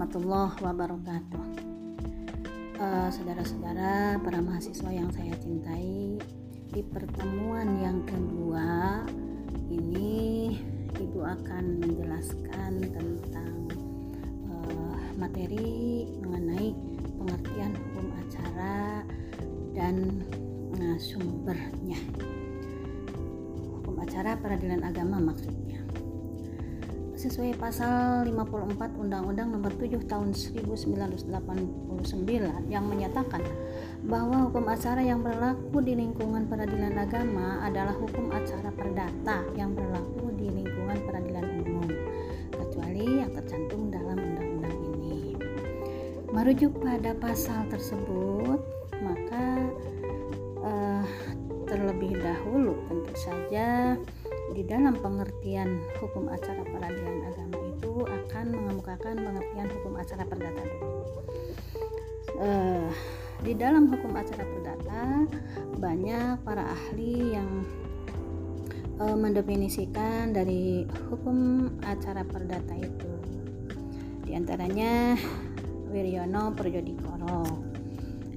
warahmatullahi wabarakatuh. Eh, saudara-saudara, para mahasiswa yang saya cintai, di pertemuan yang kedua ini Ibu akan menjelaskan tentang uh, materi mengenai pengertian hukum acara dan uh, sumbernya. Hukum acara peradilan agama maksudnya sesuai pasal 54 Undang-Undang Nomor 7 Tahun 1989 yang menyatakan bahwa hukum acara yang berlaku di lingkungan peradilan agama adalah hukum acara perdata yang berlaku di lingkungan peradilan umum kecuali yang tercantum dalam undang-undang ini. Merujuk pada pasal tersebut, maka uh, terlebih dahulu tentu saja di dalam pengertian hukum acara peradilan agama itu akan mengemukakan pengertian hukum acara perdata dulu. Uh, di dalam hukum acara perdata banyak para ahli yang uh, mendefinisikan dari hukum acara perdata itu. Di antaranya Wiryono Projodikoro.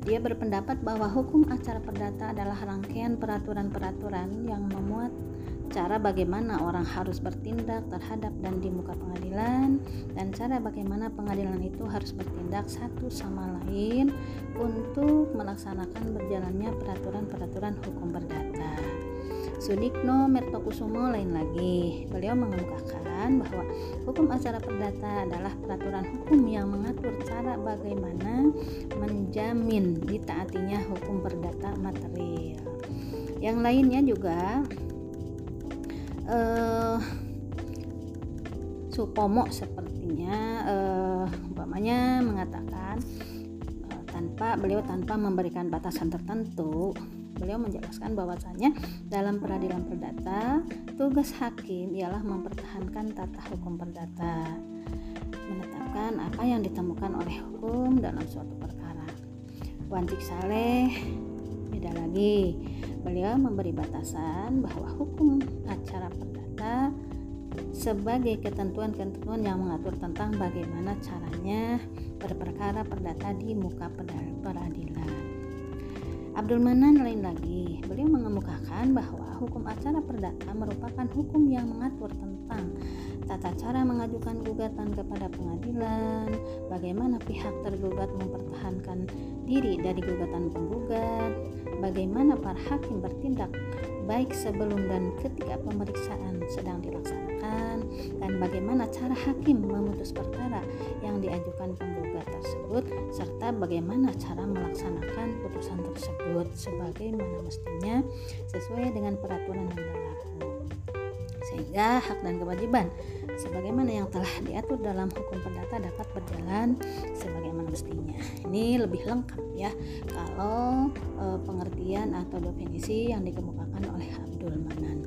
Dia berpendapat bahwa hukum acara perdata adalah rangkaian peraturan-peraturan yang memuat cara bagaimana orang harus bertindak terhadap dan di muka pengadilan dan cara bagaimana pengadilan itu harus bertindak satu sama lain untuk melaksanakan berjalannya peraturan-peraturan hukum perdata. Sudikno Mertokusumo lain lagi. Beliau mengemukakan bahwa hukum acara perdata adalah peraturan hukum yang mengatur cara bagaimana menjamin ditaatinya hukum perdata material. Yang lainnya juga uh, Supomo sepertinya uh, umpamanya mengatakan uh, tanpa beliau tanpa memberikan batasan tertentu beliau menjelaskan bahwasanya dalam peradilan perdata tugas hakim ialah mempertahankan tata hukum perdata menetapkan apa yang ditemukan oleh hukum dalam suatu perkara. Wancik Saleh beda lagi beliau memberi batasan bahwa hukum acara perdata sebagai ketentuan-ketentuan yang mengatur tentang bagaimana caranya berperkara perdata di muka peradilan. Abdul Manan lain lagi, beliau mengemukakan bahwa hukum acara perdata merupakan hukum yang mengatur tentang tata cara mengajukan gugatan kepada pengadilan, bagaimana pihak tergugat mempertahankan diri dari gugatan penggugat, bagaimana para hakim bertindak baik sebelum dan ketika pemeriksaan sedang dilaksanakan, dan bagaimana cara hakim memutus perkara yang diajukan penggugat tersebut, serta bagaimana cara melaksanakan putusan tersebut sebagaimana mestinya sesuai dengan peraturan yang berlaku. Sehingga hak dan kewajiban sebagaimana yang telah diatur dalam hukum perdata dapat berjalan sebagaimana mestinya. Ini lebih lengkap ya kalau e, pengertian atau definisi yang dikemukakan oleh Abdul Manan.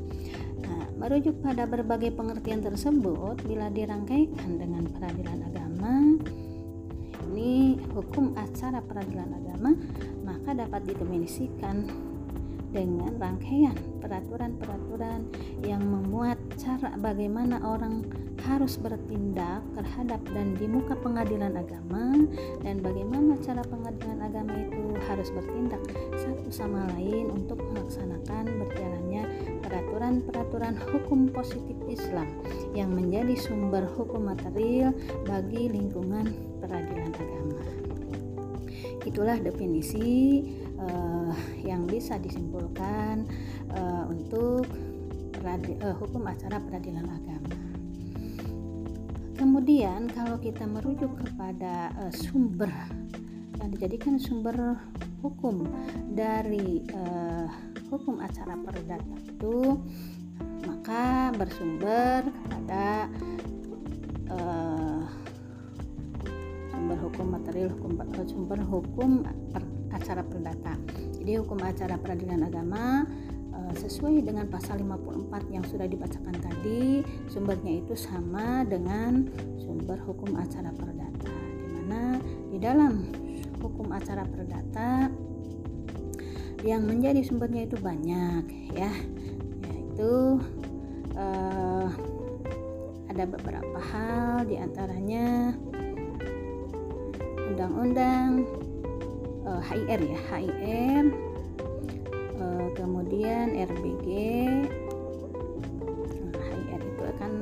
Nah, merujuk pada berbagai pengertian tersebut bila dirangkaikan dengan peradilan agama ini hukum acara peradilan agama maka dapat didefinisikan dengan rangkaian peraturan-peraturan yang memuat cara bagaimana orang harus bertindak terhadap dan di muka pengadilan agama dan bagaimana cara pengadilan agama itu harus bertindak satu sama lain untuk melaksanakan berjalannya peraturan-peraturan hukum positif Islam yang menjadi sumber hukum material bagi lingkungan peradilan agama. Itulah definisi uh, yang bisa disimpulkan uh, untuk uh, hukum acara peradilan agama. Kemudian kalau kita merujuk kepada uh, sumber yang dijadikan sumber hukum dari uh, hukum acara perdata itu maka bersumber kepada uh, sumber hukum material hukum sumber hukum per, acara perdata. Jadi hukum acara peradilan agama eh, sesuai dengan pasal 54 yang sudah dibacakan tadi, sumbernya itu sama dengan sumber hukum acara perdata. Di mana di dalam hukum acara perdata yang menjadi sumbernya itu banyak ya, yaitu uh, ada beberapa hal di antaranya undang-undang uh, HIR ya HIR uh, kemudian RBG nah, HIR itu akan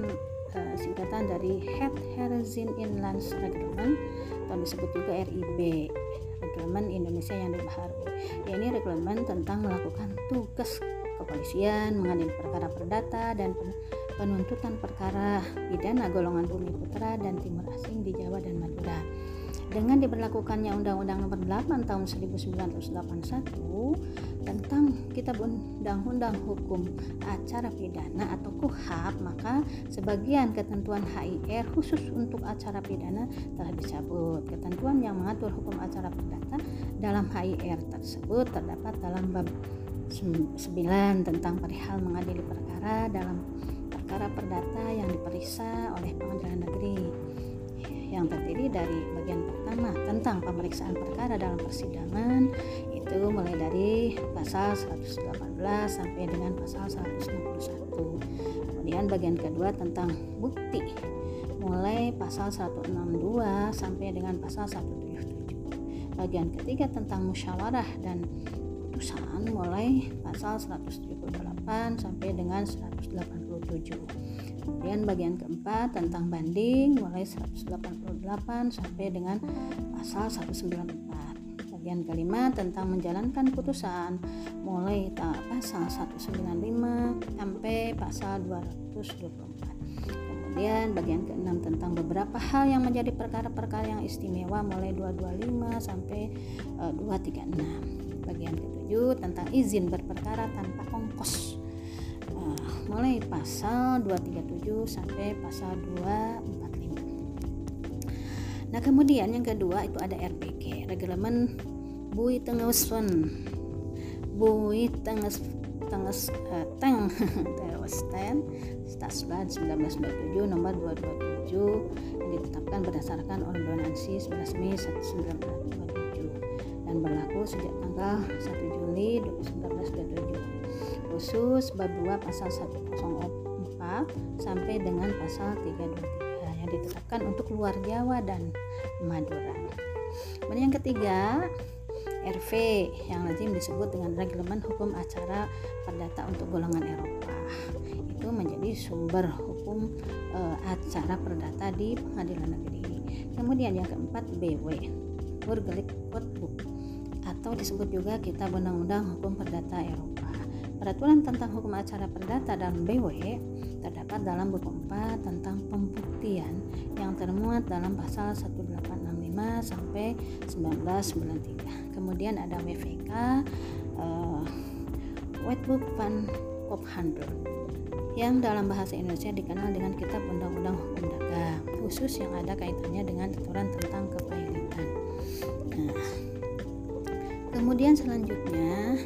uh, singkatan dari Head Horizon Inland Reglement atau disebut juga RIB Reglement Indonesia yang dibaharui. Ya ini reglement tentang melakukan tugas kepolisian mengadili perkara perdata dan penuntutan perkara pidana golongan bumi putra dan timur asing dengan diberlakukannya Undang-Undang Nomor 8 Tahun 1981 tentang Kitab Undang-Undang Hukum Acara Pidana atau KUHAP, maka sebagian ketentuan HIR khusus untuk acara pidana telah dicabut. Ketentuan yang mengatur hukum acara perdata dalam HIR tersebut terdapat dalam bab 9 tentang perihal mengadili perkara dalam perkara perdata yang diperiksa oleh pengadilan negeri yang terdiri dari bagian pertama tentang pemeriksaan perkara dalam persidangan itu mulai dari pasal 118 sampai dengan pasal 161 kemudian bagian kedua tentang bukti mulai pasal 162 sampai dengan pasal 177 bagian ketiga tentang musyawarah dan putusan mulai pasal 178 sampai dengan 187 Kemudian bagian keempat tentang banding mulai 188 sampai dengan pasal 194. Bagian kelima tentang menjalankan putusan mulai pasal 195 sampai pasal 224. Kemudian bagian keenam tentang beberapa hal yang menjadi perkara-perkara yang istimewa mulai 225 sampai uh, eh, 236. Bagian ketujuh tentang izin berperkara tanpa ongkos mulai pasal 237 sampai pasal 245 nah kemudian yang kedua itu ada RPG Reglemen Bui Tengesun. Bui Tenges Tenges uh, Teng Tewesten Stasban 1997 nomor 227 yang ditetapkan berdasarkan ordonansi 11 Mei 1927 dan berlaku sejak tanggal 1 Juli 1927 khusus bab 2 pasal 104 sampai dengan pasal 323 yang ditetapkan untuk luar Jawa dan Madura. Kemudian yang ketiga, RV yang lazim disebut dengan Reglemen Hukum Acara Perdata untuk golongan Eropa. Itu menjadi sumber hukum e, acara perdata di pengadilan negeri. Kemudian yang keempat BW, Burgerlijk Codebook atau disebut juga Kitab Undang-Undang Hukum Perdata Eropa. Peraturan tentang hukum acara perdata dalam BW terdapat dalam buku 4 tentang pembuktian yang termuat dalam pasal 1865 sampai 1993. Kemudian ada WVK uh, Wetbook van Kophandel yang dalam bahasa Indonesia dikenal dengan Kitab Undang-Undang Hukum Dagang khusus yang ada kaitannya dengan aturan tentang kepailitan. Nah, kemudian selanjutnya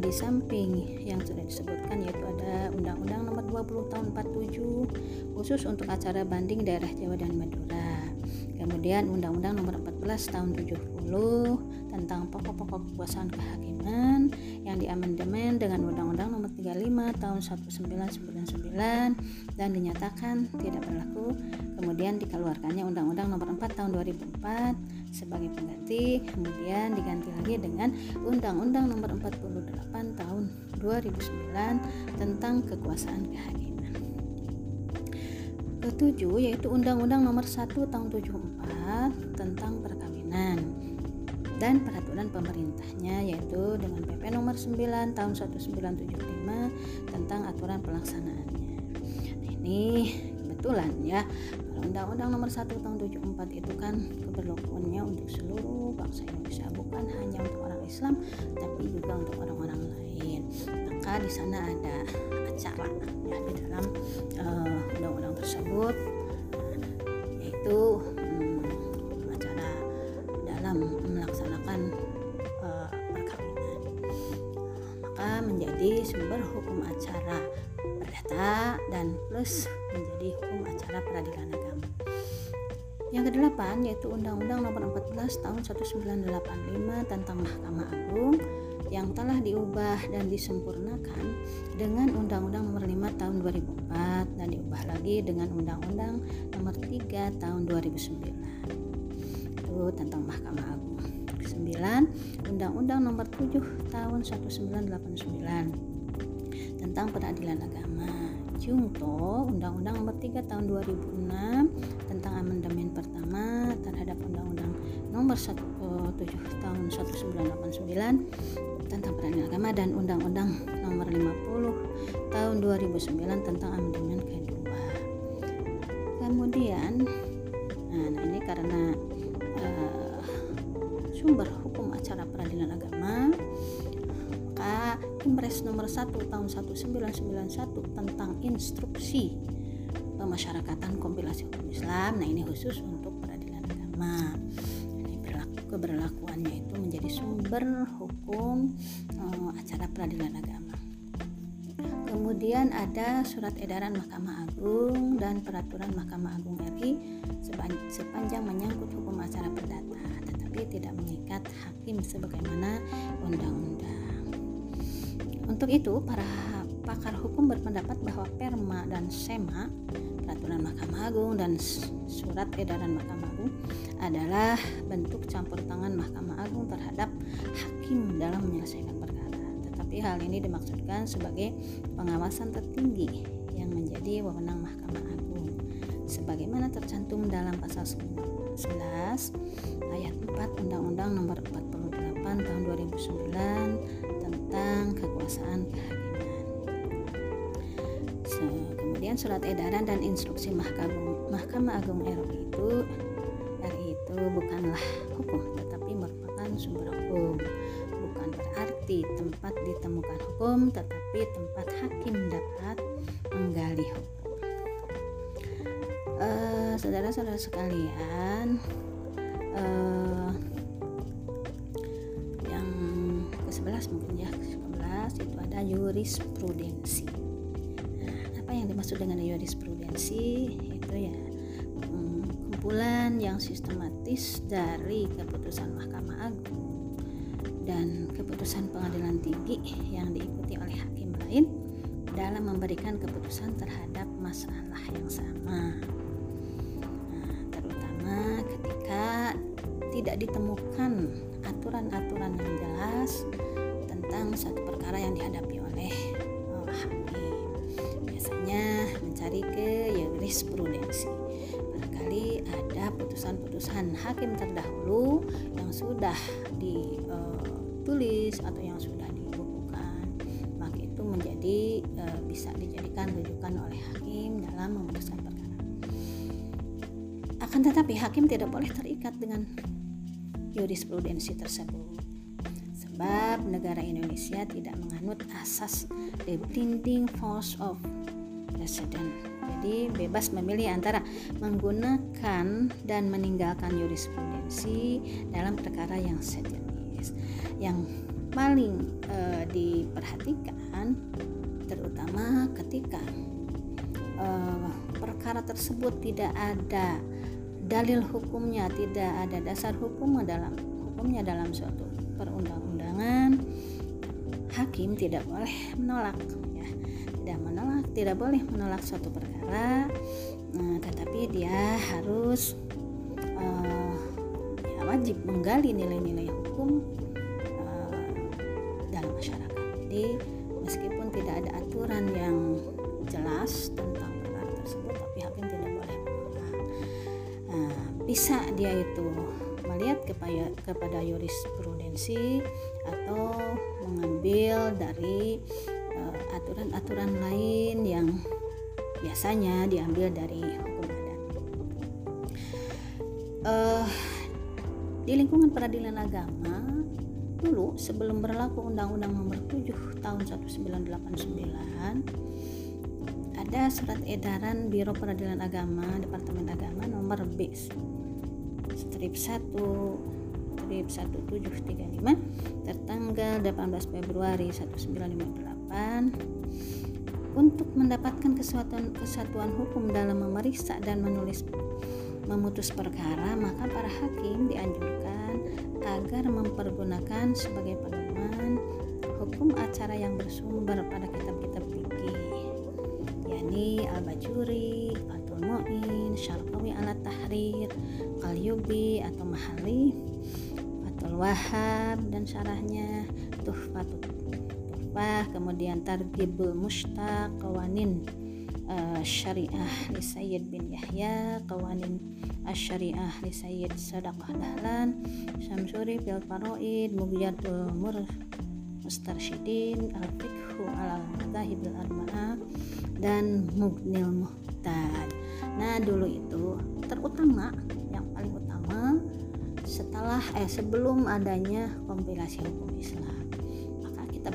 di samping yang sudah disebutkan yaitu ada Undang-Undang Nomor 20 Tahun 47 khusus untuk acara banding daerah Jawa dan Madura. Kemudian Undang-Undang Nomor 14 Tahun 70 tentang pokok-pokok kekuasaan kehakiman yang diamandemen dengan Undang-Undang Nomor 35 Tahun 1999 dan dinyatakan tidak berlaku. Kemudian dikeluarkannya Undang-Undang Nomor 4 Tahun 2004 sebagai pengganti kemudian diganti lagi dengan Undang-Undang Nomor 48 Tahun 2009 tentang kekuasaan kehakiman. Ketujuh yaitu Undang-Undang Nomor 1 Tahun 74 tentang perkawinan dan peraturan pemerintahnya yaitu dengan PP nomor 9 tahun 1975 tentang aturan pelaksanaannya. Nah, ini kebetulan ya Undang-Undang Nomor 1 Tahun 74 itu kan keberlakuannya untuk seluruh bangsa Indonesia bukan hanya untuk orang Islam tapi juga untuk orang-orang lain. Maka di sana ada acara ya di dalam uh, undang-undang tersebut yaitu um, acara dalam melaksanakan uh, perkawinan. Maka menjadi sumber hukum acara perdata dan plus menjadi hukum acara peradilan agama. Yang kedelapan yaitu Undang-Undang Nomor 14 Tahun 1985 tentang Mahkamah Agung yang telah diubah dan disempurnakan dengan Undang-Undang Nomor 5 Tahun 2004 dan diubah lagi dengan Undang-Undang Nomor 3 Tahun 2009. Itu tentang Mahkamah Agung 9 Undang-Undang Nomor 7 Tahun 1989 tentang Peradilan Agama Jungto Undang-Undang Nomor 3 Tahun 2006 Nomor 1, 7 Tahun 1989 tentang peradilan agama dan Undang-Undang Nomor 50 Tahun 2009 tentang amandemen kedua. Kemudian, nah, nah ini karena uh, sumber hukum acara peradilan agama, maka Impres Nomor 1 Tahun 1991 tentang instruksi pemasyarakatan kompilasi hukum Islam. Nah ini khusus untuk peradilan agama keberlakuannya itu menjadi sumber hukum uh, acara peradilan agama. Kemudian ada surat edaran Mahkamah Agung dan peraturan Mahkamah Agung RI sepanjang menyangkut hukum acara perdata, tetapi tidak mengikat hakim sebagaimana undang-undang. Untuk itu, para pakar hukum berpendapat bahwa perma dan sema peraturan Mahkamah Agung dan surat edaran Mahkamah Agung adalah bentuk campur tangan Mahkamah Agung terhadap hakim dalam menyelesaikan perkara. Tetapi hal ini dimaksudkan sebagai pengawasan tertinggi yang menjadi wewenang Mahkamah Agung sebagaimana tercantum dalam pasal 11 ayat 4 Undang-Undang Nomor 48 Tahun 2009 tentang kekuasaan kehakiman. Kemudian surat edaran dan instruksi Mahkamah, Mahkamah Agung RI itu RI itu bukanlah hukum tetapi merupakan sumber hukum. Bukan berarti tempat ditemukan hukum tetapi tempat hakim dapat menggali hukum. Uh, saudara-saudara sekalian, uh, yang ke-11 mungkin ya, ke-11 itu ada jurisprudensi yang dimaksud dengan jurisprudensi itu ya hmm, kumpulan yang sistematis dari keputusan Mahkamah Agung dan keputusan pengadilan tinggi yang diikuti oleh hakim lain dalam memberikan keputusan terhadap masalah yang sama. Nah, terutama ketika tidak ditemukan aturan-aturan yang jelas tentang satu perkara yang dihadapi oleh hakim terdahulu yang sudah ditulis atau yang sudah dibukukan maka itu menjadi e, bisa dijadikan rujukan oleh hakim dalam memutuskan perkara. Akan tetapi hakim tidak boleh terikat dengan jurisprudensi tersebut. Sebab negara Indonesia tidak menganut asas the blinding force of presiden. Jadi bebas memilih antara menggunakan dan meninggalkan jurisprudensi dalam perkara yang sejenis. Yang paling e, diperhatikan terutama ketika e, perkara tersebut tidak ada dalil hukumnya, tidak ada dasar hukum dalam hukumnya dalam suatu perundang-undangan, hakim tidak boleh menolak tidak boleh menolak suatu perkara nah, tetapi dia harus uh, ya wajib menggali nilai-nilai hukum uh, dalam masyarakat. Jadi meskipun tidak ada aturan yang jelas tentang perkara tersebut tapi hakim tidak boleh menolak. Nah, bisa dia itu melihat kepada kepada jurisprudensi atau mengambil dari aturan-aturan lain yang biasanya diambil dari hukum adat. Uh, di lingkungan peradilan agama dulu sebelum berlaku Undang-Undang Nomor 7 Tahun 1989 ada surat edaran Biro Peradilan Agama Departemen Agama nomor B strip 1 strip 1735 tertanggal 18 Februari 1958 untuk mendapatkan kesatuan, kesatuan hukum dalam memeriksa dan menulis memutus perkara maka para hakim dianjurkan agar mempergunakan sebagai pedoman hukum acara yang bersumber pada kitab-kitab fikih. Yakni Al-Bajuri, Fathul Mu'in Syarqawi ala Tahrir Qalyubi atau Mahali Fathul Wahab dan syarahnya Tuhfatul Tuhfah kemudian Targibul Mustaq Qawanin uh, Syariah li Sayyid bin Yahya Qawanin Asyariah li Sayyid Sadaqah Dahlan Syamsuri fil Faraid Mubiyatul Mur Mustarsyidin Al-Fiqhu ala Madhahibil Arba'ah dan Mugnil Muhtad nah dulu itu terutama yang paling utama setelah eh sebelum adanya kompilasi hukum Islam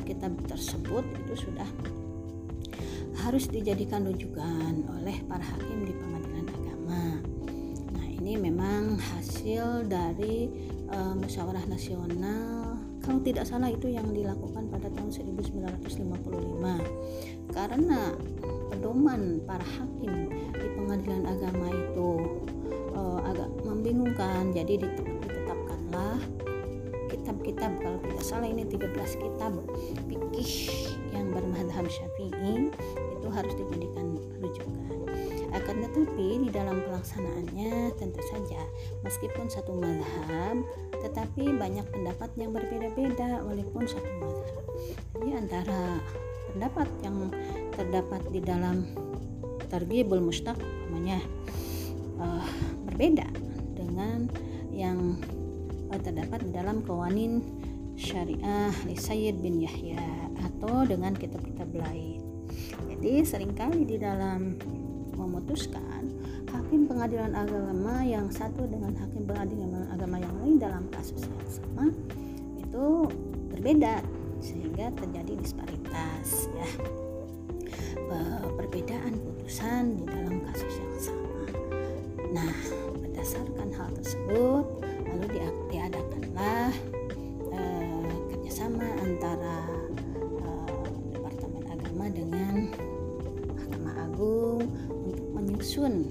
kitab-kitab tersebut itu sudah harus dijadikan rujukan oleh para hakim di pengadilan agama. Nah ini memang hasil dari uh, musyawarah nasional. Kalau tidak salah itu yang dilakukan pada tahun 1955 karena pedoman para hakim di pengadilan agama itu uh, agak membingungkan. Jadi ditetapkanlah kitab-kitab kalau tidak salah ini 13 kitab fikih yang bermadhab syafi'i itu harus dijadikan rujukan. Akan tetapi di dalam pelaksanaannya tentu saja meskipun satu madhab tetapi banyak pendapat yang berbeda-beda walaupun satu madhab. Jadi antara pendapat yang terdapat di dalam Targhibul Mustaq namanya uh, berbeda dengan yang uh, terdapat di dalam Kawanin Syariah li Sayyid bin Yahya atau dengan kitab-kitab lain. Jadi sering kali di dalam memutuskan hakim pengadilan agama yang satu dengan hakim pengadilan agama yang lain dalam kasus yang sama itu berbeda sehingga terjadi disparitas ya perbedaan putusan di dalam kasus yang sama nah berdasarkan hal tersebut lalu diadakanlah eh, kerjasama antara eh, Departemen Agama dengan Mahkamah Agung untuk menyusun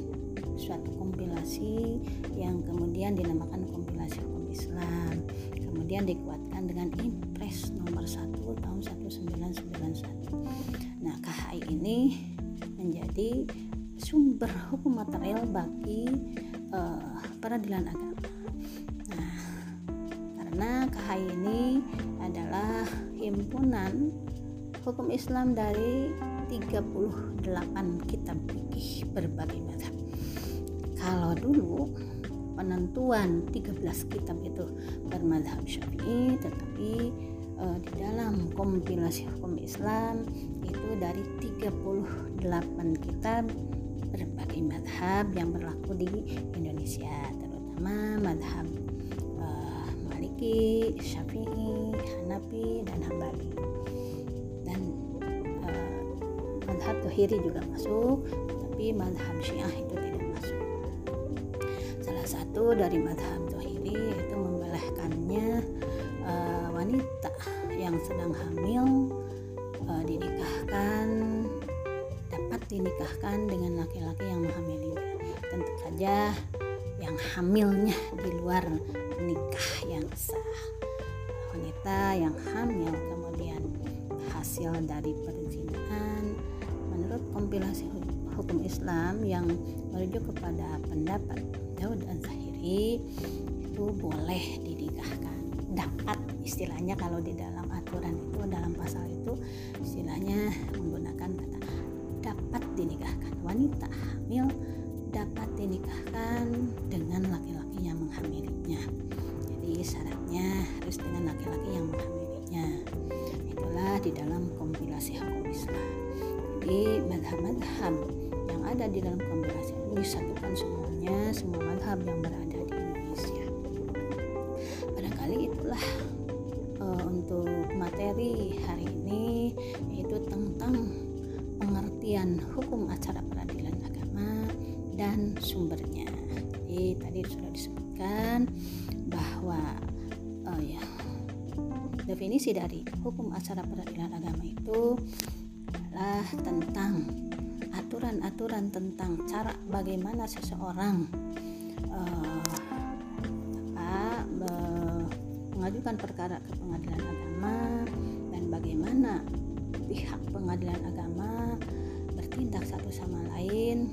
suatu kompilasi yang kemudian dinamakan kompilasi hukum Islam. Kemudian dikuatkan dengan Impres nomor 1 tahun 1991 nah KHI ini menjadi sumber hukum material bagi uh, peradilan agama hukum Islam dari 38 kitab fikih berbagai macam kalau dulu penentuan 13 kitab itu bermadhab syafi'i tetapi e, di dalam kompilasi hukum Islam itu dari 38 kitab berbagai madhab yang berlaku di Indonesia terutama madhab e, Maliki, Syafi'i, Hanafi, dan Hambali Tuhiri juga masuk tapi madhab Syiah itu tidak satu dari madhab Zohiri yaitu membolehkannya uh, wanita yang sedang hamil uh, dinikahkan dapat dinikahkan dengan laki-laki yang menghamilinya. Tentu saja yang hamilnya di luar nikah yang sah. Wanita yang hamil kemudian hasil dari menurut kompilasi hukum Islam yang merujuk kepada pendapat Daud Az-Zahiri itu boleh dinikahkan. Dapat istilahnya kalau di dalam aturan itu dalam pasal itu istilahnya menggunakan kata dapat dinikahkan. Wanita hamil dapat dinikahkan dengan laki-laki yang menghamilinya. Jadi syaratnya harus dengan laki-laki yang menghamilinya. Itulah di dalam kompilasi hukum Islam jadi madhab-madhab yang ada di dalam kompilasi ini disatukan semuanya semua madhab yang berada di Indonesia. Barangkali itulah uh, untuk materi hari ini yaitu tentang pengertian hukum acara peradilan agama dan sumbernya. Jadi tadi sudah disebutkan bahwa uh, ya definisi dari hukum acara peradilan adalah tentang aturan-aturan tentang cara bagaimana seseorang uh, mengajukan perkara ke pengadilan agama dan bagaimana pihak pengadilan agama bertindak satu sama lain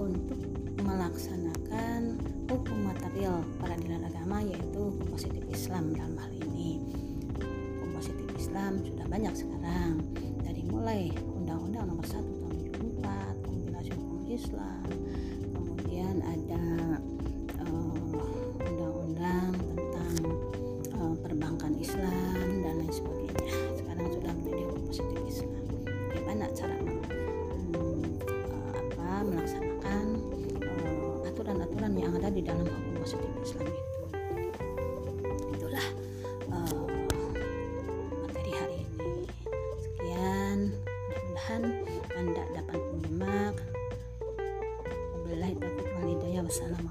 untuk melaksanakan hukum material peradilan agama yaitu hukum positif Islam dalam hal ini. Hukum positif Islam sudah banyak sekarang nomor satu tahun 2004 kombinasi hukum Islam. Kemudian ada eh, undang-undang uh, tentang uh, perbankan Islam dan lain sebagainya.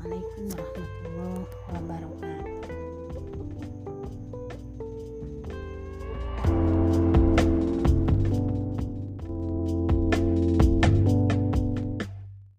没听过。